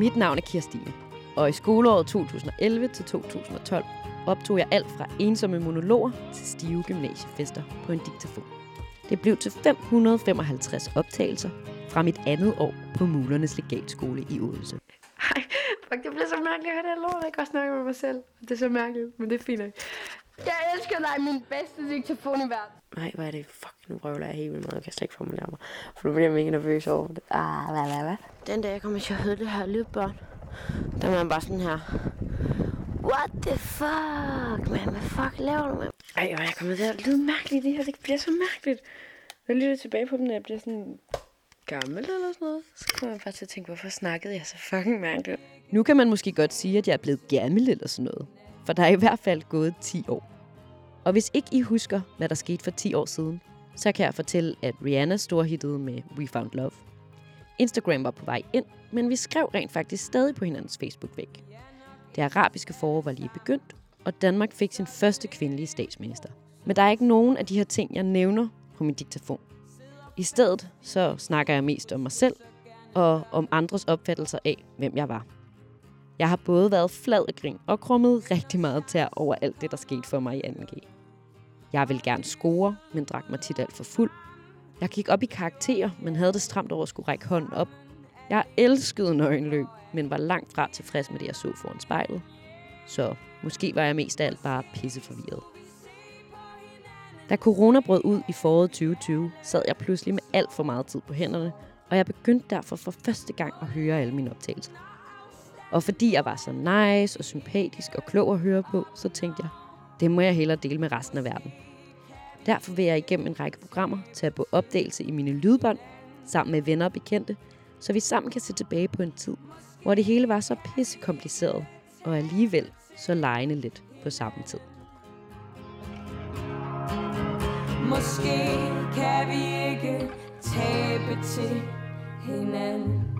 Mit navn er Kirstine, og i skoleåret 2011 til 2012 optog jeg alt fra ensomme monologer til stive gymnasiefester på en diktafon. Det blev til 555 optagelser fra mit andet år på Mulernes Legatskole i Odense. Ej, fuck, det bliver så mærkeligt at høre det her lort. Jeg kan også snakke med mig selv. Det er så mærkeligt, men det er fint. Jeg elsker dig, min bedste diktafon i verden. Nej, hvad er det? Fuck, nu røvler jeg helt vildt meget. Jeg kan slet ikke formulere mig. For nu bliver jeg mega nervøs over det. Ah, hvad, hvad, hvad? Den dag, jeg kommer til at høre det her lydbørn, der er man bare sådan her. What the fuck, man? Hvad fuck laver du, man? Ej, og jeg kommer til at lyde mærkeligt det her. Det bliver så mærkeligt. Når jeg lytter tilbage på dem, når jeg bliver sådan gammel eller sådan noget, så kommer jeg bare til at tænke, hvorfor snakkede jeg så fucking mærkeligt? Nu kan man måske godt sige, at jeg er blevet gammel eller sådan noget. For der er i hvert fald gået 10 år. Og hvis ikke I husker, hvad der skete for 10 år siden, så kan jeg fortælle, at Rihanna storhittede med We Found Love. Instagram var på vej ind, men vi skrev rent faktisk stadig på hinandens Facebook-væg. Det arabiske forår var lige begyndt, og Danmark fik sin første kvindelige statsminister. Men der er ikke nogen af de her ting, jeg nævner på min diktafon. I stedet så snakker jeg mest om mig selv og om andres opfattelser af, hvem jeg var. Jeg har både været flad af grin og krummet rigtig meget til over alt det, der skete for mig i 2G. Jeg ville gerne score, men drak mig tit alt for fuld. Jeg gik op i karakterer, men havde det stramt over at skulle række hånden op. Jeg elskede nøgenløb, men var langt fra tilfreds med det, jeg så foran spejlet. Så måske var jeg mest af alt bare pisseforvirret. Da corona brød ud i foråret 2020, sad jeg pludselig med alt for meget tid på hænderne, og jeg begyndte derfor for første gang at høre alle mine optagelser. Og fordi jeg var så nice og sympatisk og klog at høre på, så tænkte jeg, det må jeg hellere dele med resten af verden. Derfor vil jeg igennem en række programmer tage på opdagelse i mine lydbånd, sammen med venner og bekendte, så vi sammen kan se tilbage på en tid, hvor det hele var så pissekompliceret, og alligevel så lejende lidt på samme tid. Måske kan vi ikke tabe til hinanden